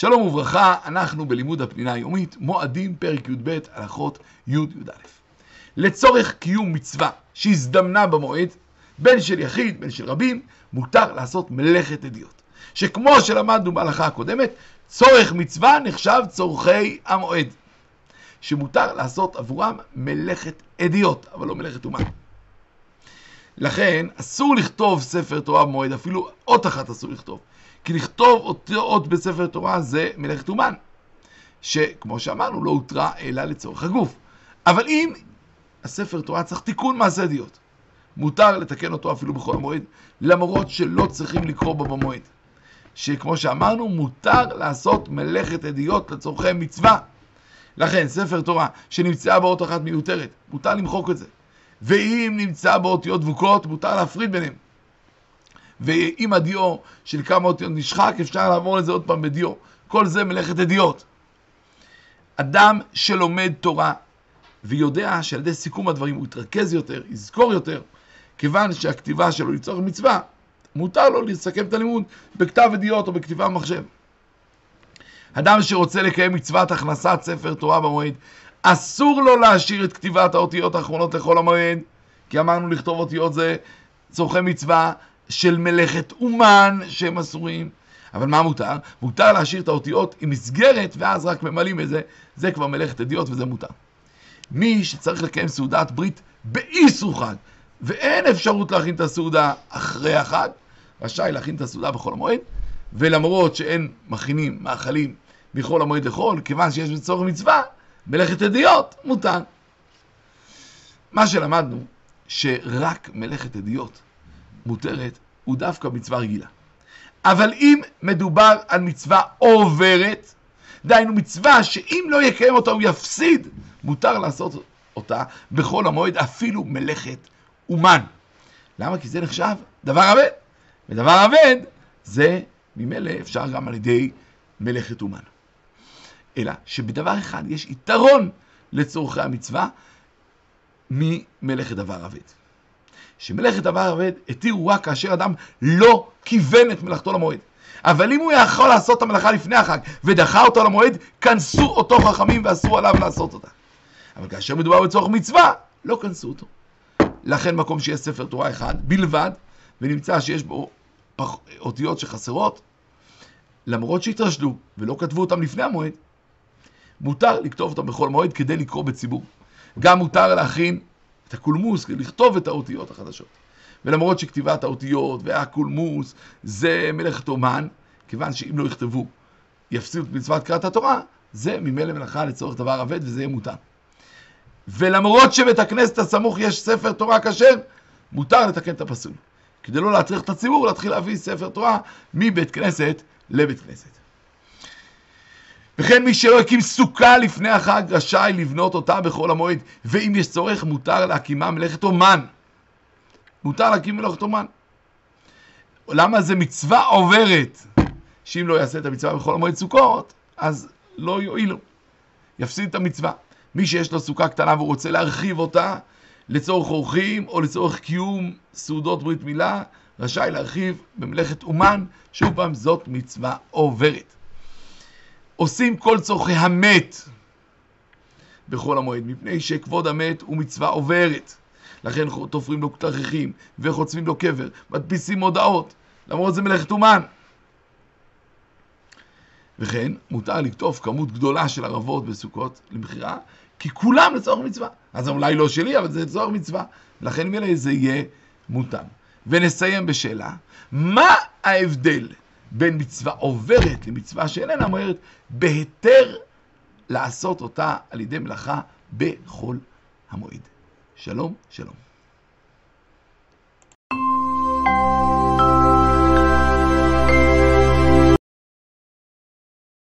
שלום וברכה, אנחנו בלימוד הפנינה היומית, מועדים, פרק י"ב, הלכות י'-י"א. לצורך קיום מצווה שהזדמנה במועד, בין של יחיד, בין של רבים, מותר לעשות מלאכת אדיוט. שכמו שלמדנו בהלכה הקודמת, צורך מצווה נחשב צורכי המועד. שמותר לעשות עבורם מלאכת אדיוט, אבל לא מלאכת אומן. לכן אסור לכתוב ספר תורה במועד, אפילו אות אחת אסור לכתוב. כי לכתוב אותו אות בספר תורה זה מלאכת אומן, שכמו שאמרנו, לא הותרה אלא לצורך הגוף. אבל אם הספר תורה צריך תיקון מעשה אדיוט, מותר לתקן אותו אפילו בכל המועד, למרות שלא צריכים לקרוא בו במועד. שכמו שאמרנו, מותר לעשות מלאכת אדיוט לצורכי מצווה. לכן, ספר תורה שנמצאה באות אחת מיותרת, מותר למחוק את זה. ואם נמצא באותיות דבוקות, מותר להפריד ביניהם. ואם הדיו של כמה אותיות נשחק, אפשר לעבור לזה עוד פעם בדיו. כל זה מלאכת אדיוט. אדם שלומד תורה ויודע שעל ידי סיכום הדברים הוא יתרכז יותר, יזכור יותר, כיוון שהכתיבה שלו לצורך מצווה, מותר לו לסכם את הלימוד בכתב ידיעות או בכתיבה במחשב. אדם שרוצה לקיים מצוות הכנסת ספר תורה במועד, אסור לו להשאיר את כתיבת האותיות האחרונות לכל המועד, כי אמרנו לכתוב אותיות זה צורכי מצווה של מלאכת אומן שהם אסורים. אבל מה מותר? מותר להשאיר את האותיות עם מסגרת, ואז רק ממלאים את זה, זה כבר מלאכת אדיוט וזה מותר. מי שצריך לקיים סעודת ברית באיסור חג, ואין אפשרות להכין את הסעודה אחרי החג, רשאי להכין את הסעודה בחול המועד, ולמרות שאין מכינים מאכלים מחול המועד לחול, כיוון שיש בצורך מצווה, מלאכת אדיוט מותר. מה שלמדנו, שרק מלאכת אדיוט מותרת, הוא דווקא מצווה רגילה. אבל אם מדובר על מצווה עוברת, דהיינו מצווה שאם לא יקיים אותה הוא יפסיד, מותר לעשות אותה בכל המועד, אפילו מלאכת אומן. למה? כי זה נחשב דבר אבד. ודבר אבד זה ממילא אפשר גם על ידי מלאכת אומן. אלא שבדבר אחד יש יתרון לצורכי המצווה ממלאכת דבר אבד. שמלאכת אבד התירו רק כאשר אדם לא כיוון את מלאכתו למועד. אבל אם הוא יכול לעשות את המלאכה לפני החג ודחה אותו למועד, כנסו אותו חכמים ואסרו עליו לעשות אותה. אבל כאשר מדובר בצורך מצווה, לא כנסו אותו. לכן מקום שיש ספר תורה אחד בלבד, ונמצא שיש בו פח... אותיות שחסרות, למרות שהתרשלו ולא כתבו אותם לפני המועד, מותר לכתוב אותם בכל מועד כדי לקרוא בציבור. גם מותר להכין את הקולמוס, לכתוב את האותיות החדשות. ולמרות שכתיבת האותיות והקולמוס זה מלאכת אומן, כיוון שאם לא יכתבו יפסידו את מצוות קריאת התורה, זה ממילא מלאכה לצורך דבר אבד וזה יהיה מותר. ולמרות שבית הכנסת הסמוך יש ספר תורה כשר, מותר לתקן את הפסול. כדי לא להטריח את הציבור להתחיל להביא ספר תורה מבית כנסת לבית כנסת. וכן מי שלא הקים סוכה לפני החג רשאי לבנות אותה בכל המועד, ואם יש צורך מותר להקימה מלאכת אומן. מותר להקים מלאכת אומן. למה זה מצווה עוברת? שאם לא יעשה את המצווה בכל המועד סוכות, אז לא יועילו. יפסיד את המצווה. מי שיש לו סוכה קטנה והוא רוצה להרחיב אותה לצורך אורחים או לצורך קיום סעודות ברית מילה, רשאי להרחיב במלאכת אומן, שוב פעם זאת מצווה עוברת. עושים כל צורכי המת בחול המועד, מפני שכבוד המת הוא מצווה עוברת. לכן תופרים לו תכריכים וחוצבים לו קבר, מדפיסים מודעות, למרות זה מלאכת אומן. וכן, מותר לכתוב כמות גדולה של ערבות בסוכות למכירה, כי כולם לצורך מצווה. אז אולי לא שלי, אבל זה לצורך מצווה. לכן מילא זה יהיה מותר. ונסיים בשאלה, מה ההבדל בין מצווה עוברת למצווה שאיננה אומרת, בהיתר לעשות אותה על ידי מלאכה בכל המועד. שלום, שלום.